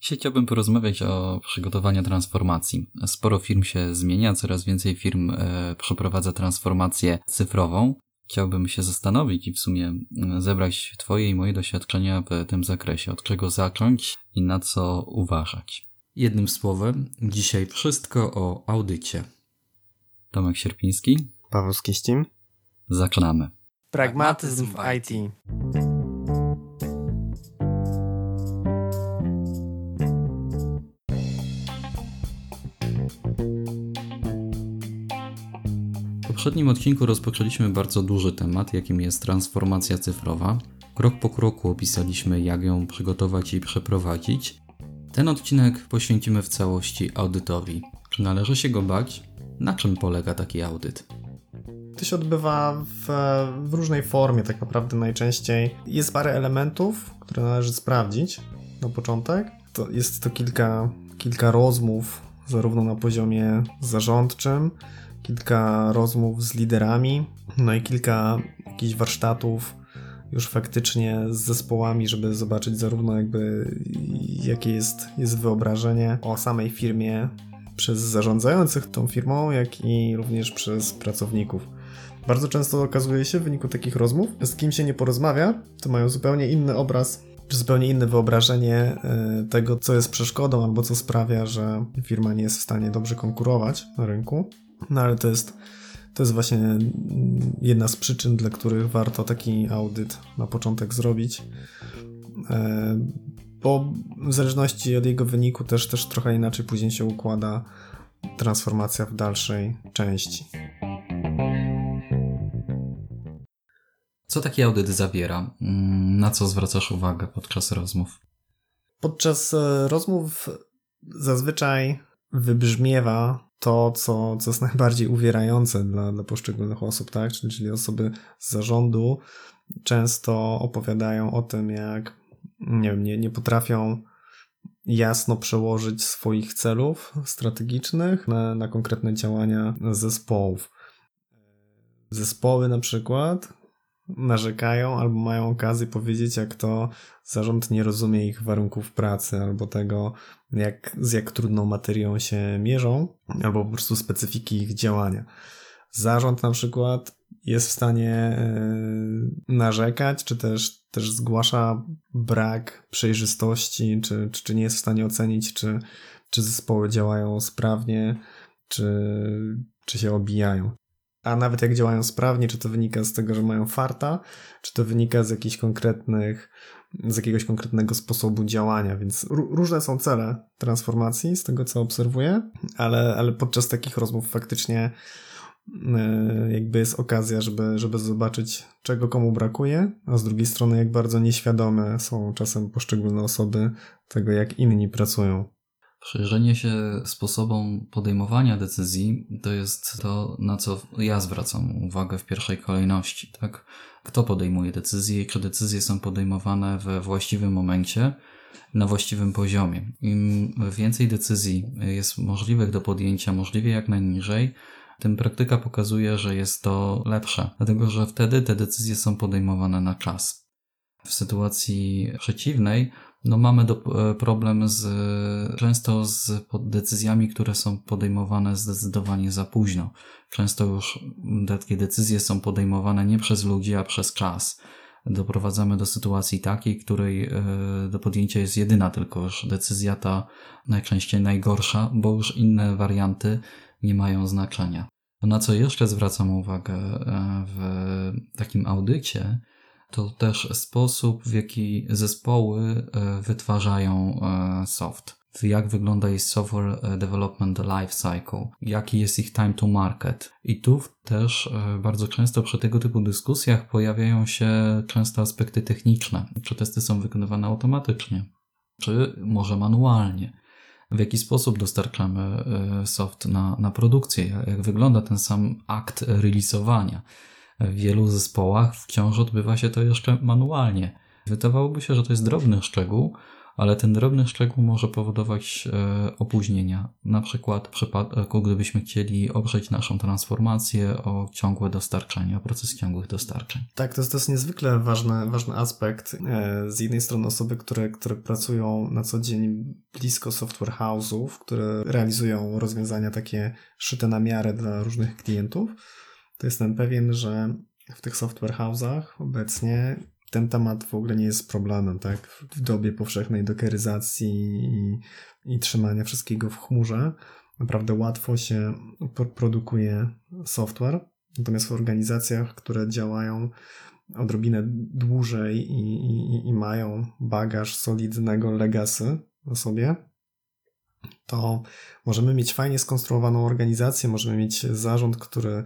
Dzisiaj chciałbym porozmawiać o przygotowaniu transformacji. Sporo firm się zmienia, coraz więcej firm e, przeprowadza transformację cyfrową. Chciałbym się zastanowić i w sumie zebrać Twoje i moje doświadczenia w tym zakresie. Od czego zacząć i na co uważać. Jednym słowem, dzisiaj wszystko o audycie. Tomek Sierpiński. Paweł Skiścim. Zaczynamy. Pragmatyzm w IT. Poprzednim odcinku rozpoczęliśmy bardzo duży temat, jakim jest transformacja cyfrowa. Krok po kroku opisaliśmy, jak ją przygotować i przeprowadzić. Ten odcinek poświęcimy w całości audytowi. Czy należy się go bać? Na czym polega taki audyt? To się odbywa w, w, różnej formie, tak naprawdę najczęściej. Jest parę elementów, które należy sprawdzić na początek. To jest to kilka, kilka rozmów, zarówno na poziomie zarządczym, kilka rozmów z liderami, no i kilka jakichś warsztatów już faktycznie z zespołami, żeby zobaczyć zarówno jakby jakie jest, jest wyobrażenie o samej firmie przez zarządzających tą firmą, jak i również przez pracowników. Bardzo często okazuje się w wyniku takich rozmów, z kim się nie porozmawia, to mają zupełnie inny obraz, zupełnie inne wyobrażenie e, tego, co jest przeszkodą, albo co sprawia, że firma nie jest w stanie dobrze konkurować na rynku. No ale to jest, to jest właśnie jedna z przyczyn, dla których warto taki audyt na początek zrobić. E, bo w zależności od jego wyniku też, też trochę inaczej później się układa transformacja w dalszej części. Co taki audyt zawiera? Na co zwracasz uwagę podczas rozmów? Podczas e, rozmów zazwyczaj wybrzmiewa to, co, co jest najbardziej uwierające dla, dla poszczególnych osób, tak? Czyli, czyli osoby z zarządu często opowiadają o tym, jak nie, wiem, nie, nie potrafią jasno przełożyć swoich celów strategicznych na, na konkretne działania zespołów. Zespoły na przykład narzekają albo mają okazję powiedzieć, jak to zarząd nie rozumie ich warunków pracy albo tego, jak, z jak trudną materią się mierzą, albo po prostu specyfiki ich działania. Zarząd na przykład jest w stanie e, narzekać, czy też, też zgłasza brak przejrzystości, czy, czy, czy nie jest w stanie ocenić, czy, czy zespoły działają sprawnie, czy, czy się obijają. A nawet jak działają sprawnie, czy to wynika z tego, że mają farta, czy to wynika z jakichś konkretnych, z jakiegoś konkretnego sposobu działania, więc różne są cele transformacji z tego, co obserwuję, ale, ale podczas takich rozmów faktycznie yy, jakby jest okazja, żeby, żeby zobaczyć, czego komu brakuje, a z drugiej strony, jak bardzo nieświadome są czasem poszczególne osoby tego, jak inni pracują. Przyjrzenie się sposobom podejmowania decyzji to jest to, na co ja zwracam uwagę w pierwszej kolejności, tak? Kto podejmuje decyzje i czy decyzje są podejmowane we właściwym momencie, na właściwym poziomie. Im więcej decyzji jest możliwych do podjęcia, możliwie jak najniżej, tym praktyka pokazuje, że jest to lepsze, dlatego że wtedy te decyzje są podejmowane na czas. W sytuacji przeciwnej no mamy do, e, problem z, często z decyzjami, które są podejmowane zdecydowanie za późno. Często już takie decyzje są podejmowane nie przez ludzi, a przez czas. Doprowadzamy do sytuacji takiej, której e, do podjęcia jest jedyna tylko już decyzja ta najczęściej najgorsza, bo już inne warianty nie mają znaczenia. Na co jeszcze zwracam uwagę e, w takim audycie, to też sposób, w jaki zespoły e, wytwarzają e, soft. Jak wygląda ich software e, development life cycle, jaki jest ich time to market. I tu też bardzo często przy tego typu dyskusjach pojawiają się często aspekty techniczne. Czy testy są wykonywane automatycznie, czy może manualnie w jaki sposób dostarczamy soft na, na produkcję, jak wygląda ten sam akt releasowania w wielu zespołach wciąż odbywa się to jeszcze manualnie. Wydawałoby się, że to jest drobny szczegół, ale ten drobny szczegół może powodować e, opóźnienia. Na przykład w przypadku, gdybyśmy chcieli oprzeć naszą transformację o ciągłe dostarczenie, o proces ciągłych dostarczeń. Tak, to jest, to jest niezwykle ważny, ważny aspekt. E, z jednej strony osoby, które, które pracują na co dzień blisko software house'ów, które realizują rozwiązania takie szyte na miarę dla różnych klientów, to jestem pewien, że w tych software house'ach obecnie ten temat w ogóle nie jest problemem, tak? W dobie powszechnej dokeryzacji i, i trzymania wszystkiego w chmurze naprawdę łatwo się produkuje software. Natomiast w organizacjach, które działają odrobinę dłużej i, i, i mają bagaż solidnego legacy na sobie, to możemy mieć fajnie skonstruowaną organizację, możemy mieć zarząd, który e,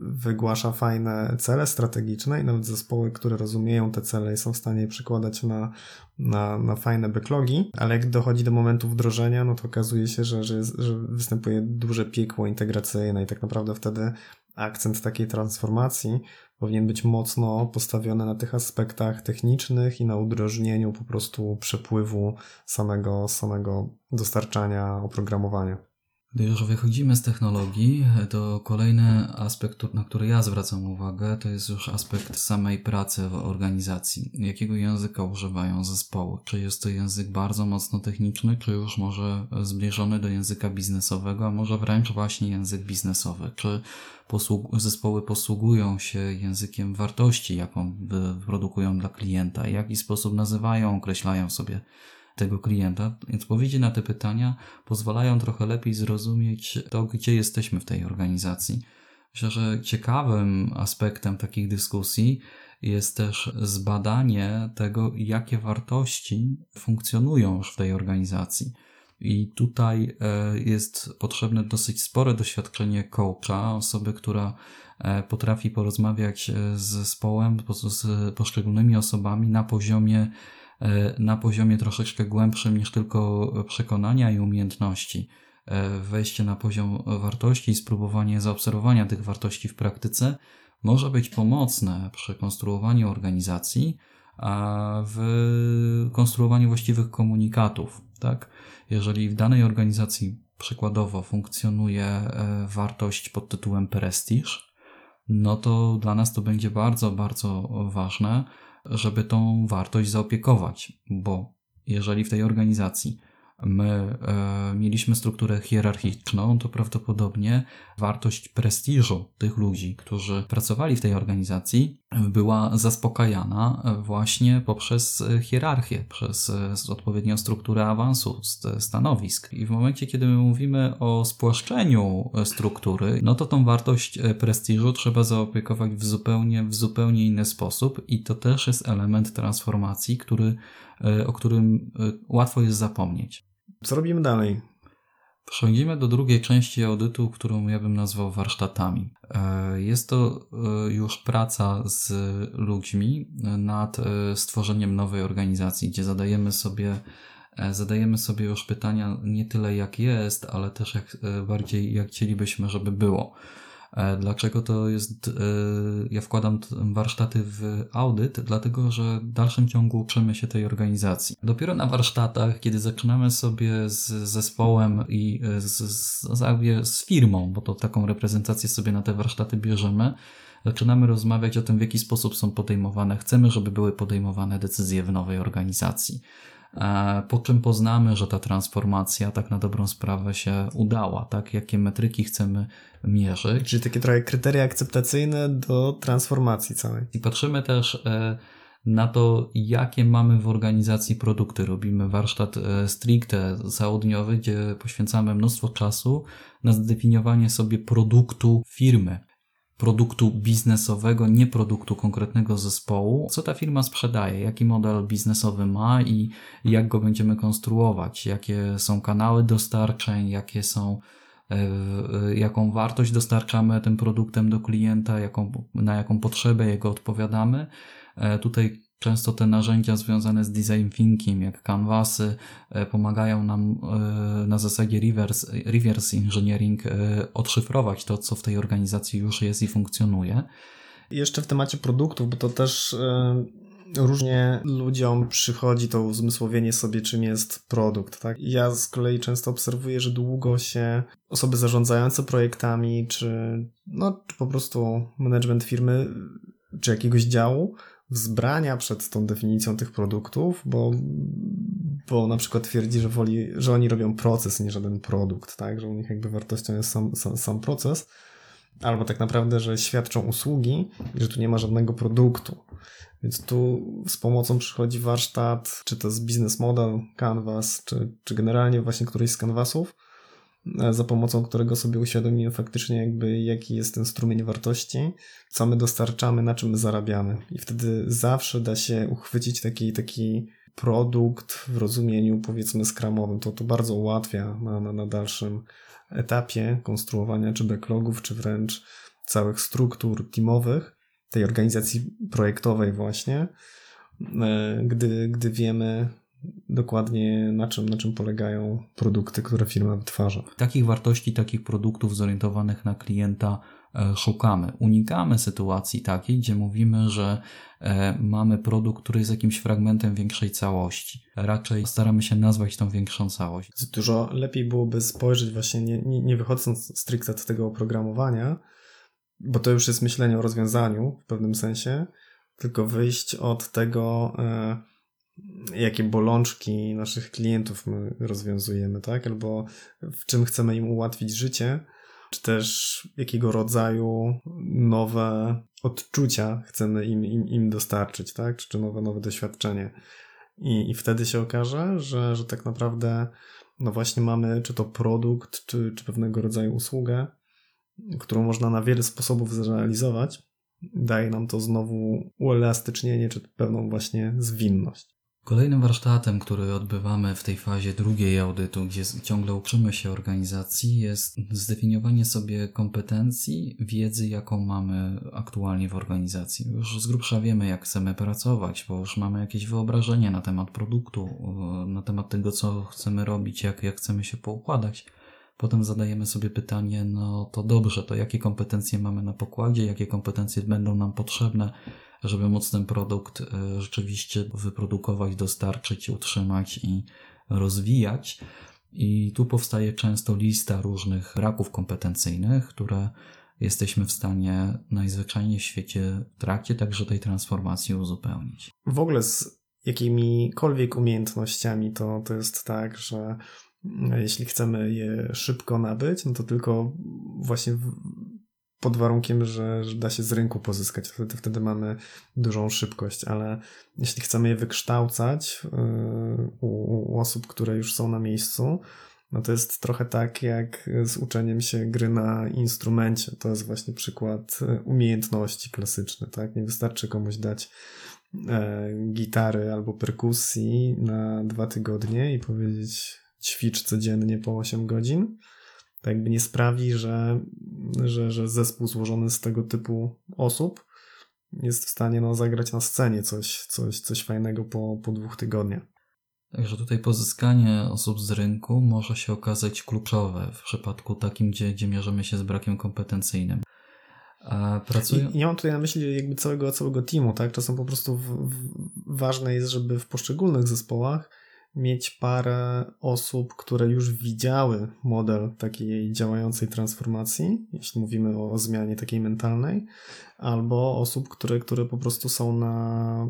wygłasza fajne cele strategiczne i nawet zespoły, które rozumieją te cele i są w stanie je przekładać na, na, na fajne backlogi, ale jak dochodzi do momentu wdrożenia, no to okazuje się, że, że, że występuje duże piekło integracyjne i tak naprawdę wtedy akcent takiej transformacji powinien być mocno postawiony na tych aspektach technicznych i na udrożnieniu po prostu przepływu samego, samego dostarczania oprogramowania. Gdy już wychodzimy z technologii, to kolejny aspekt, na który ja zwracam uwagę, to jest już aspekt samej pracy w organizacji. Jakiego języka używają zespoły? Czy jest to język bardzo mocno techniczny, czy już może zbliżony do języka biznesowego, a może wręcz właśnie język biznesowy? Czy posług zespoły posługują się językiem wartości, jaką produkują dla klienta? W jaki sposób nazywają, określają sobie tego klienta. Odpowiedzi na te pytania pozwalają trochę lepiej zrozumieć to, gdzie jesteśmy w tej organizacji. Myślę, że ciekawym aspektem takich dyskusji jest też zbadanie tego, jakie wartości funkcjonują już w tej organizacji. I tutaj e, jest potrzebne dosyć spore doświadczenie coacha, osoby, która e, potrafi porozmawiać e, z zespołem, z poszczególnymi osobami na poziomie na poziomie troszeczkę głębszym niż tylko przekonania i umiejętności. E, wejście na poziom wartości i spróbowanie zaobserwowania tych wartości w praktyce może być pomocne przy konstruowaniu organizacji, a w konstruowaniu właściwych komunikatów. Tak? Jeżeli w danej organizacji przykładowo funkcjonuje e, wartość pod tytułem prestiż, no to dla nas to będzie bardzo, bardzo ważne, żeby tą wartość zaopiekować, bo jeżeli w tej organizacji my e, mieliśmy strukturę hierarchiczną, to prawdopodobnie wartość prestiżu tych ludzi, którzy pracowali w tej organizacji, była zaspokajana właśnie poprzez hierarchię, przez odpowiednią strukturę awansu stanowisk. I w momencie, kiedy my mówimy o spłaszczeniu struktury, no to tą wartość prestiżu trzeba zaopiekować w zupełnie, w zupełnie inny sposób i to też jest element transformacji, który, o którym łatwo jest zapomnieć. Co robimy dalej? Przechodzimy do drugiej części audytu, którą ja bym nazwał warsztatami. E, jest to e, już praca z ludźmi nad e, stworzeniem nowej organizacji, gdzie zadajemy sobie, zadajemy sobie już pytania nie tyle jak jest, ale też jak bardziej jak chcielibyśmy, żeby było. E, dlaczego to jest, e, ja wkładam warsztaty w audyt? Dlatego, że w dalszym ciągu uczymy się tej organizacji. Dopiero na warsztatach, kiedy zaczynamy sobie z zespołem i e, z, z, z firmą, bo to taką reprezentację sobie na te warsztaty bierzemy, zaczynamy rozmawiać o tym, w jaki sposób są podejmowane. Chcemy, żeby były podejmowane decyzje w nowej organizacji. E, po czym poznamy, że ta transformacja tak na dobrą sprawę się udała, tak? Jakie metryki chcemy mierzyć. Czyli takie trochę kryteria akceptacyjne do transformacji całej. I patrzymy też e, na to, jakie mamy w organizacji produkty. Robimy warsztat e, stricte załodniowy, gdzie poświęcamy mnóstwo czasu na zdefiniowanie sobie produktu firmy produktu biznesowego, nie produktu konkretnego zespołu, co ta firma sprzedaje, jaki model biznesowy ma i jak go będziemy konstruować, jakie są kanały dostarczeń, jakie są e, e, jaką wartość dostarczamy tym produktem do klienta, jaką, na jaką potrzebę jego odpowiadamy. E, tutaj Często te narzędzia związane z design thinking, jak canvasy, e, pomagają nam e, na zasadzie reverse, reverse engineering e, odszyfrować to, co w tej organizacji już jest i funkcjonuje. Jeszcze w temacie produktów, bo to też różnie ludziom przychodzi to uzmysłowienie sobie, czym jest produkt. Tak? Ja z kolei często obserwuję, że długo się osoby zarządzające projektami, czy, no, czy po prostu management firmy, czy jakiegoś działu wzbrania przed tą definicją tych produktów, bo, bo na przykład twierdzi, że, woli, że oni robią proces, nie żaden produkt, tak? że u nich jakby wartością jest sam, sam, sam proces, albo tak naprawdę, że świadczą usługi i że tu nie ma żadnego produktu. Więc tu z pomocą przychodzi warsztat, czy to z business model, canvas, czy, czy generalnie właśnie któryś z canvasów, za pomocą którego sobie uświadomimy faktycznie jakby jaki jest ten strumień wartości, co my dostarczamy, na czym my zarabiamy. I wtedy zawsze da się uchwycić taki, taki produkt w rozumieniu powiedzmy skramowym. To to bardzo ułatwia na, na, na dalszym etapie konstruowania czy backlogów, czy wręcz całych struktur teamowych, tej organizacji projektowej właśnie, e, gdy, gdy wiemy dokładnie na czym, na czym polegają produkty, które firma wytwarza. Takich wartości, takich produktów zorientowanych na klienta E, szukamy. Unikamy sytuacji takiej, gdzie mówimy, że e, mamy produkt, który jest jakimś fragmentem większej całości. Raczej staramy się nazwać tą większą całość. Dużo lepiej byłoby spojrzeć właśnie, nie, nie, nie wychodząc stricte z tego oprogramowania, bo to już jest myślenie o rozwiązaniu w pewnym sensie, tylko wyjść od tego, e, jakie bolączki naszych klientów my rozwiązujemy, tak? Albo w czym chcemy im ułatwić życie, czy też jakiego rodzaju nowe odczucia chcemy im, im, im dostarczyć, tak? Czy, czy nowe, nowe doświadczenie. I, I wtedy się okaże, że, że tak naprawdę no właśnie mamy czy to produkt, czy, czy pewnego rodzaju usługę, którą można na wiele sposobów zrealizować. Daje nam to znowu uelastycznienie, czy pewną właśnie zwinność. Kolejnym warsztatem, który odbywamy w tej fazie drugiej audytu, gdzie ciągle uczymy się organizacji, jest zdefiniowanie sobie kompetencji, wiedzy, jaką mamy aktualnie w organizacji. Już z grubsza wiemy, jak chcemy pracować, bo już mamy jakieś wyobrażenie na temat produktu, na temat tego, co chcemy robić, jak, jak chcemy się poukładać. Potem zadajemy sobie pytanie, no to dobrze, to jakie kompetencje mamy na pokładzie, jakie kompetencje będą nam potrzebne, żeby móc ten produkt e, rzeczywiście wyprodukować, dostarczyć, utrzymać i rozwijać. I tu powstaje często lista różnych braków kompetencyjnych, które jesteśmy w stanie najzwyczajniej w świecie w trakcie także tej transformacji uzupełnić. W ogóle z jakimikolwiek umiejętnościami to, to jest tak, że jeśli chcemy je szybko nabyć, no to tylko właśnie pod warunkiem, że, że, da się z rynku pozyskać. Wtedy, wtedy mamy dużą szybkość, ale jeśli chcemy je wykształcać yy, u, u osób, które już są na miejscu, no to jest trochę tak jak z uczeniem się gry na instrumencie. To jest właśnie przykład yy, umiejętności klasyczny, tak? Nie wystarczy komuś dać e, gitary albo perkusji na dwa tygodnie i powiedzieć ćwicz codziennie po 8 godzin to jakby nie sprawi, że, że, że zespół złożony z tego typu osób jest w stanie no, zagrać na scenie coś, coś, coś fajnego po, po dwóch tygodniach. Także tutaj pozyskanie osób z rynku może się okazać kluczowe w przypadku takim, gdzie, gdzie mierzymy się z brakiem kompetencyjnym. Pracują... I, ja mam tutaj na myśli jakby całego, całego teamu, tak? Czasem po prostu w, w, ważne jest, żeby w poszczególnych zespołach mieć parę osób, które już widziały model takiej działającej transformacji, jeśli mówimy o zmianie takiej mentalnej, albo osób, które, które po prostu są na,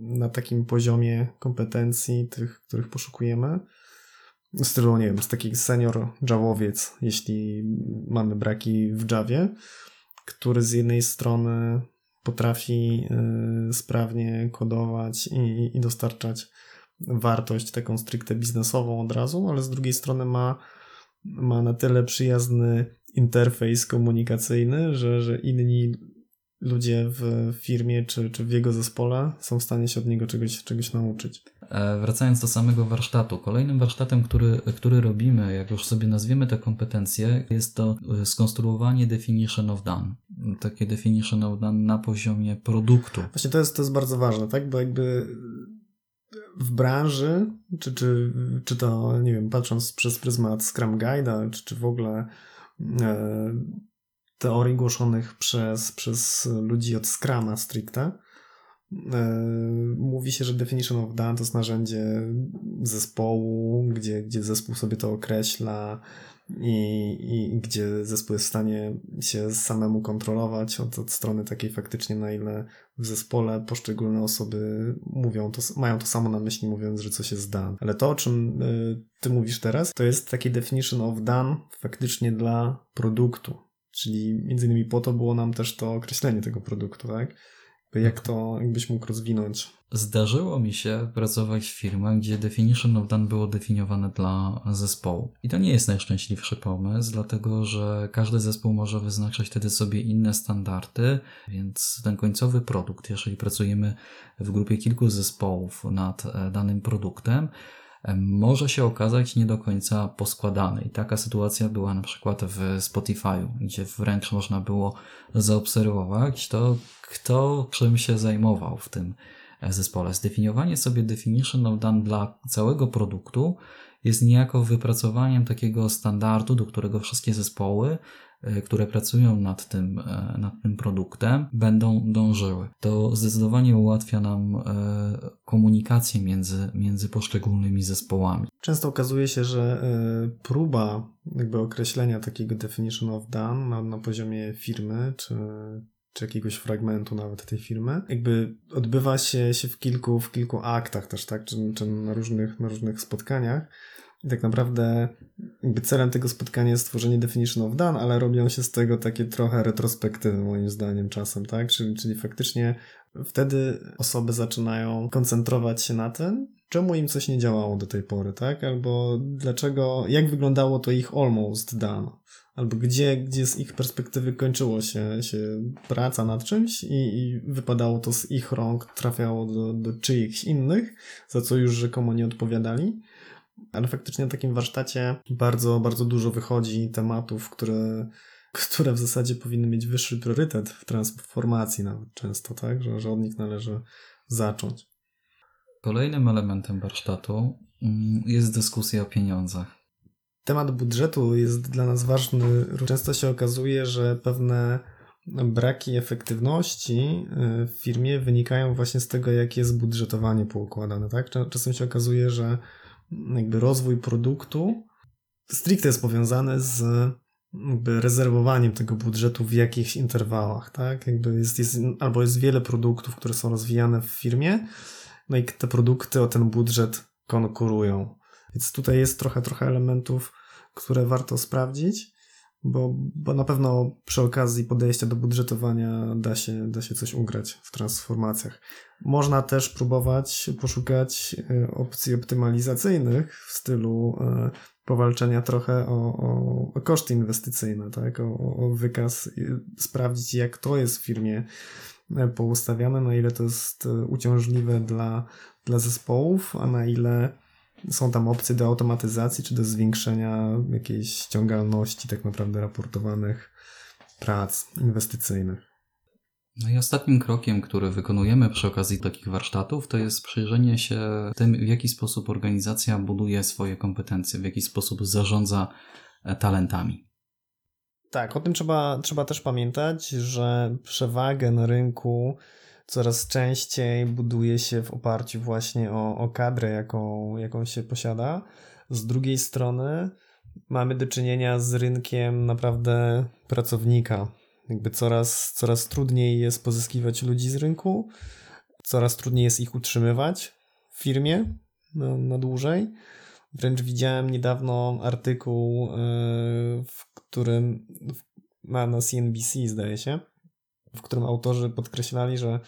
na takim poziomie kompetencji, tych, których poszukujemy. Z stylu, nie wiem, z taki senior Javowiec, jeśli mamy braki w Javie, który z jednej strony potrafi y, sprawnie kodować i, i dostarczać wartość taką stricte biznesową od razu, ale z drugiej strony ma, ma na tyle przyjazny interfejs komunikacyjny, że, że inni ludzie w firmie czy, czy w jego zespole są w stanie się od niego czegoś, czegoś nauczyć. E, wracając do samego warsztatu, kolejnym warsztatem, który, który robimy, jak już sobie nazwiemy te kompetencje, jest to e, skonstruowanie definition of done. Takie definition of done na poziomie produktu. Właśnie to jest, to jest bardzo ważne, tak? Bo jakby w branży, czy, czy, czy to, nie wiem, patrząc przez pryzmat Scrum Guide'a, czy, czy w ogóle e, teorii głoszonych przez, przez ludzi od Scrama stricte, mówi się, że definition of done to jest narzędzie zespołu, gdzie, gdzie zespół sobie to określa, i, i gdzie zespół jest w stanie się samemu kontrolować od, od strony takiej faktycznie, na ile w zespole poszczególne osoby mówią to, mają to samo na myśli, mówiąc, że coś jest done. Ale to, o czym y, ty mówisz teraz, to jest taki definition of done faktycznie dla produktu. Czyli między innymi po to było nam też to określenie tego produktu, tak? Jak to, jakbyś mógł rozwinąć? Zdarzyło mi się pracować w firmach, gdzie definition of done było definiowane dla zespołu. I to nie jest najszczęśliwszy pomysł, dlatego że każdy zespół może wyznaczać wtedy sobie inne standardy, więc ten końcowy produkt, jeżeli pracujemy w grupie kilku zespołów nad e, danym produktem, może się okazać nie do końca poskładany. I taka sytuacja była na przykład w Spotify'u, gdzie wręcz można było zaobserwować to, kto czym się zajmował w tym zespole. Zdefiniowanie sobie definition of done dla całego produktu jest niejako wypracowaniem takiego standardu, do którego wszystkie zespoły E, które pracują nad tym, e, nad tym produktem, będą dążyły. To zdecydowanie ułatwia nam e, komunikację między, między poszczególnymi zespołami. Często okazuje się, że próba jakby określenia takiego definition of done na, na poziomie firmy, czy, czy jakiegoś fragmentu nawet tej firmy, jakby odbywa się, się w kilku, w kilku aktach też, tak, czy, czy na, różnych, na różnych spotkaniach. I tak naprawdę jakby celem tego spotkania jest stworzenie definition of done, ale robią się z tego takie trochę retrospektywy moim zdaniem czasem, tak? Czyli, czyli faktycznie wtedy osoby zaczynają koncentrować się na tym, czemu im coś nie działało do tej pory, tak? Albo dlaczego, jak wyglądało to ich almost done, albo gdzie, gdzie z ich perspektywy kończyło się, się praca nad czymś i, i wypadało to z ich rąk, trafiało do, do czyichś innych, za co już rzekomo nie odpowiadali ale faktycznie na takim warsztacie bardzo, bardzo dużo wychodzi tematów, które, które w zasadzie powinny mieć wyższy priorytet w transformacji nawet często, tak? Że, że od nich należy zacząć. Kolejnym elementem warsztatu mm, jest dyskusja o pieniądzach. Temat budżetu jest dla nas ważny. Często się okazuje, że pewne braki efektywności y, w firmie wynikają właśnie z tego, jak jest budżetowanie poukładane. Tak? Czasem się okazuje, że jakby rozwój produktu stricte jest powiązany z jakby rezerwowaniem tego budżetu w jakichś interwałach, tak? Jakby jest, jest, albo jest wiele produktów, które są rozwijane w firmie, no i te produkty o ten budżet konkurują. Więc tutaj jest trochę, trochę elementów, które warto sprawdzić bo, bo na pewno przy okazji podejścia do budżetowania da się, da się coś ugrać w transformacjach. Można też próbować poszukać e, opcji optymalizacyjnych w stylu e, powalczenia trochę o, o, o koszty inwestycyjne, tak? o, o wykaz, sprawdzić jak to jest w firmie e, poustawiane, na ile to jest uciążliwe dla, dla zespołów, a na ile są tam opcje do automatyzacji czy do zwiększenia jakiejś ściągalności tak naprawdę raportowanych prac inwestycyjnych. No i ostatnim krokiem, który wykonujemy przy okazji takich warsztatów, to jest przyjrzenie się tym, w jaki sposób organizacja buduje swoje kompetencje, w jaki sposób zarządza e, talentami. Tak, o tym trzeba, trzeba też pamiętać, że przewagę na rynku coraz częściej buduje się w oparciu właśnie o, o kadrę, jaką, jaką się posiada. Z drugiej strony mamy do czynienia z rynkiem naprawdę pracownika. Jakby coraz, coraz trudniej jest pozyskiwać ludzi z rynku, coraz trudniej jest ich utrzymywać w firmie na, na dłużej. Wręcz widziałem niedawno artykuł, e, w którym na, na CNBC zdaje się, w którym autorzy podkreślali, że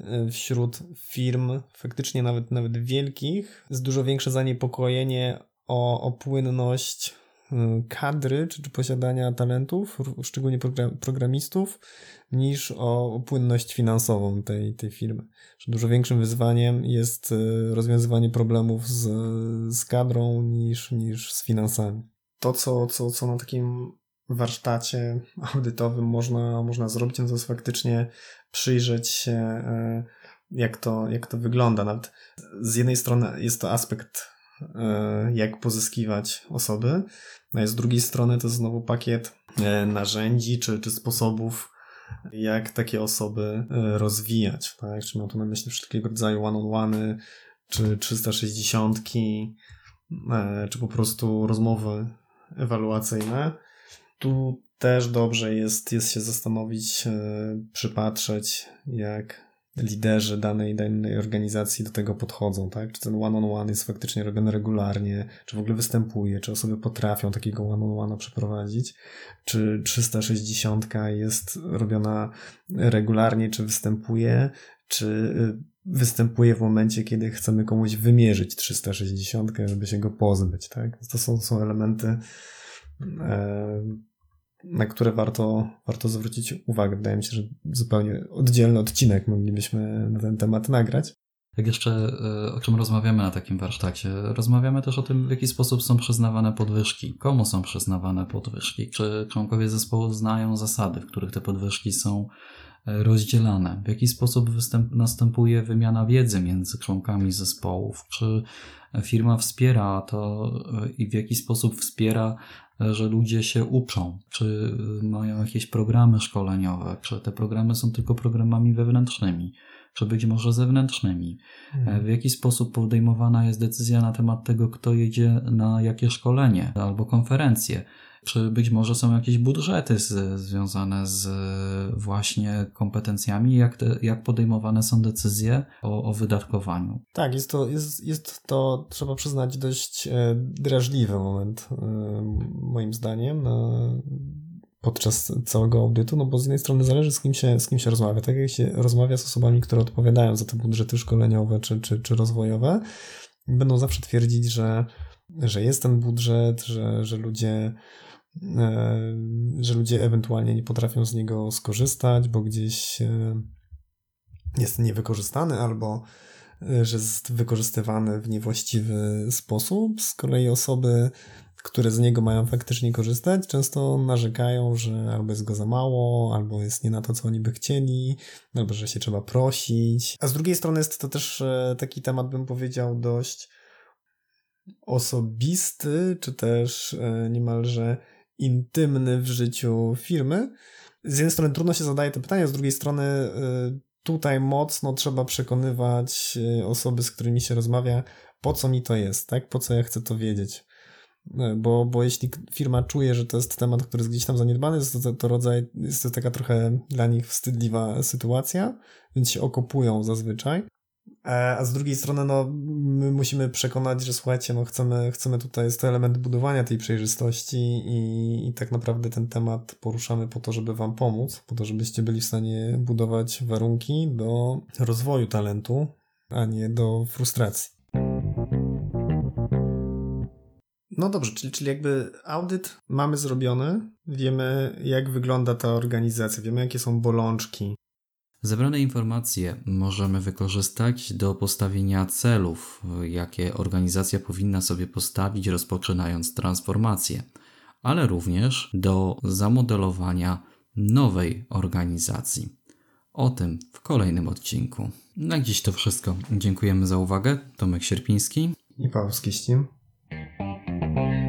e, wśród firm, faktycznie nawet, nawet wielkich, jest dużo większe zaniepokojenie o, o płynność e, kadry czy, czy posiadania talentów, szczególnie programistów, niż o, o płynność finansową tej, tej firmy. Że dużo większym wyzwaniem jest e, rozwiązywanie problemów z, z kadrą niż, niż z finansami. To, co, co, co na takim warsztacie audytowym można, można zrobić, no to jest faktycznie przyjrzeć się, e, jak to, jak to wygląda. Nawet z jednej strony jest to aspekt, e, jak pozyskiwać osoby, a z drugiej strony to jest znowu pakiet e, narzędzi czy, czy sposobów jak takie osoby rozwijać, tak? Czy mam tu na myśli wszelkiego rodzaju one-on-one, czy 360, e, czy po prostu rozmowy ewaluacyjne. Tu też dobrze jest, jest się zastanowić, e, przypatrzeć, jak liderzy danej, danej organizacji do tego podchodzą, tak? Czy ten one-on-one on one jest faktycznie robiony regularnie, czy w ogóle występuje, czy osoby potrafią takiego one-on-one przeprowadzić, czy 360 jest robiona regularnie, czy występuje, czy y, występuje w momencie, kiedy chcemy komuś wymierzyć 360, żeby się go pozbyć, tak? To są, są elementy e, na które warto, warto zwrócić uwagę. Wydaje mi się, że zupełnie oddzielny odcinek moglibyśmy na ten temat nagrać. Jak jeszcze e, o czym rozmawiamy na takim warsztacie? Rozmawiamy też o tym, w jaki sposób są przyznawane podwyżki, komu są przyznawane podwyżki, czy członkowie zespołu znają zasady, w których te podwyżki są rozdzielane, w jaki sposób występ, następuje wymiana wiedzy między członkami zespołów, czy firma wspiera to e, i w jaki sposób wspiera że ludzie się uczą, czy mają jakieś programy szkoleniowe, czy te programy są tylko programami wewnętrznymi, czy być może zewnętrznymi. Mhm. W jaki sposób podejmowana jest decyzja na temat tego, kto jedzie na jakie szkolenie albo konferencje. Czy być może są jakieś budżety z, związane z właśnie kompetencjami, jak, te, jak podejmowane są decyzje o, o wydatkowaniu? Tak, jest to, jest, jest to, trzeba przyznać, dość e, drażliwy moment, e, moim zdaniem, podczas całego audytu, no bo z jednej strony zależy z kim się, z kim się rozmawia. Tak jak się rozmawia z osobami, które odpowiadają za te budżety szkoleniowe czy, czy, czy rozwojowe, będą zawsze twierdzić, że, że jest ten budżet, że, że ludzie E, że ludzie ewentualnie nie potrafią z niego skorzystać, bo gdzieś e, jest niewykorzystany albo e, że jest wykorzystywany w niewłaściwy sposób. Z kolei osoby, które z niego mają faktycznie korzystać, często narzekają, że albo jest go za mało, albo jest nie na to, co oni by chcieli, albo że się trzeba prosić. A z drugiej strony jest to też taki temat, bym powiedział, dość osobisty, czy też niemalże intymny w życiu firmy. Z jednej strony trudno się zadaje to pytanie, z drugiej strony y, tutaj mocno trzeba przekonywać osoby, z którymi się rozmawia, po co mi to jest, tak? Po co ja chcę to wiedzieć. Y, bo, bo jeśli firma czuje, że to jest temat, który jest gdzieś tam zaniedbany, to, to rodzaj, jest to taka trochę dla nich wstydliwa sytuacja, więc się okopują zazwyczaj. E, a z drugiej strony, no, my musimy przekonać, że słuchajcie, no, chcemy, chcemy tutaj, jest to element budowania tej przejrzystości i, i tak naprawdę ten temat poruszamy po to, żeby Wam pomóc, po to, żebyście byli w stanie budować warunki do rozwoju talentu, a nie do frustracji. No dobrze, czyli, czyli jakby audyt mamy zrobiony, wiemy jak wygląda ta organizacja, wiemy jakie są bolączki, Zebrane informacje możemy wykorzystać do postawienia celów, jakie organizacja powinna sobie postawić, rozpoczynając transformację, ale również do zamodelowania nowej organizacji. O tym w kolejnym odcinku. Na dziś to wszystko. Dziękujemy za uwagę. Tomek Sierpiński i Paweł Skiścin. Thank you.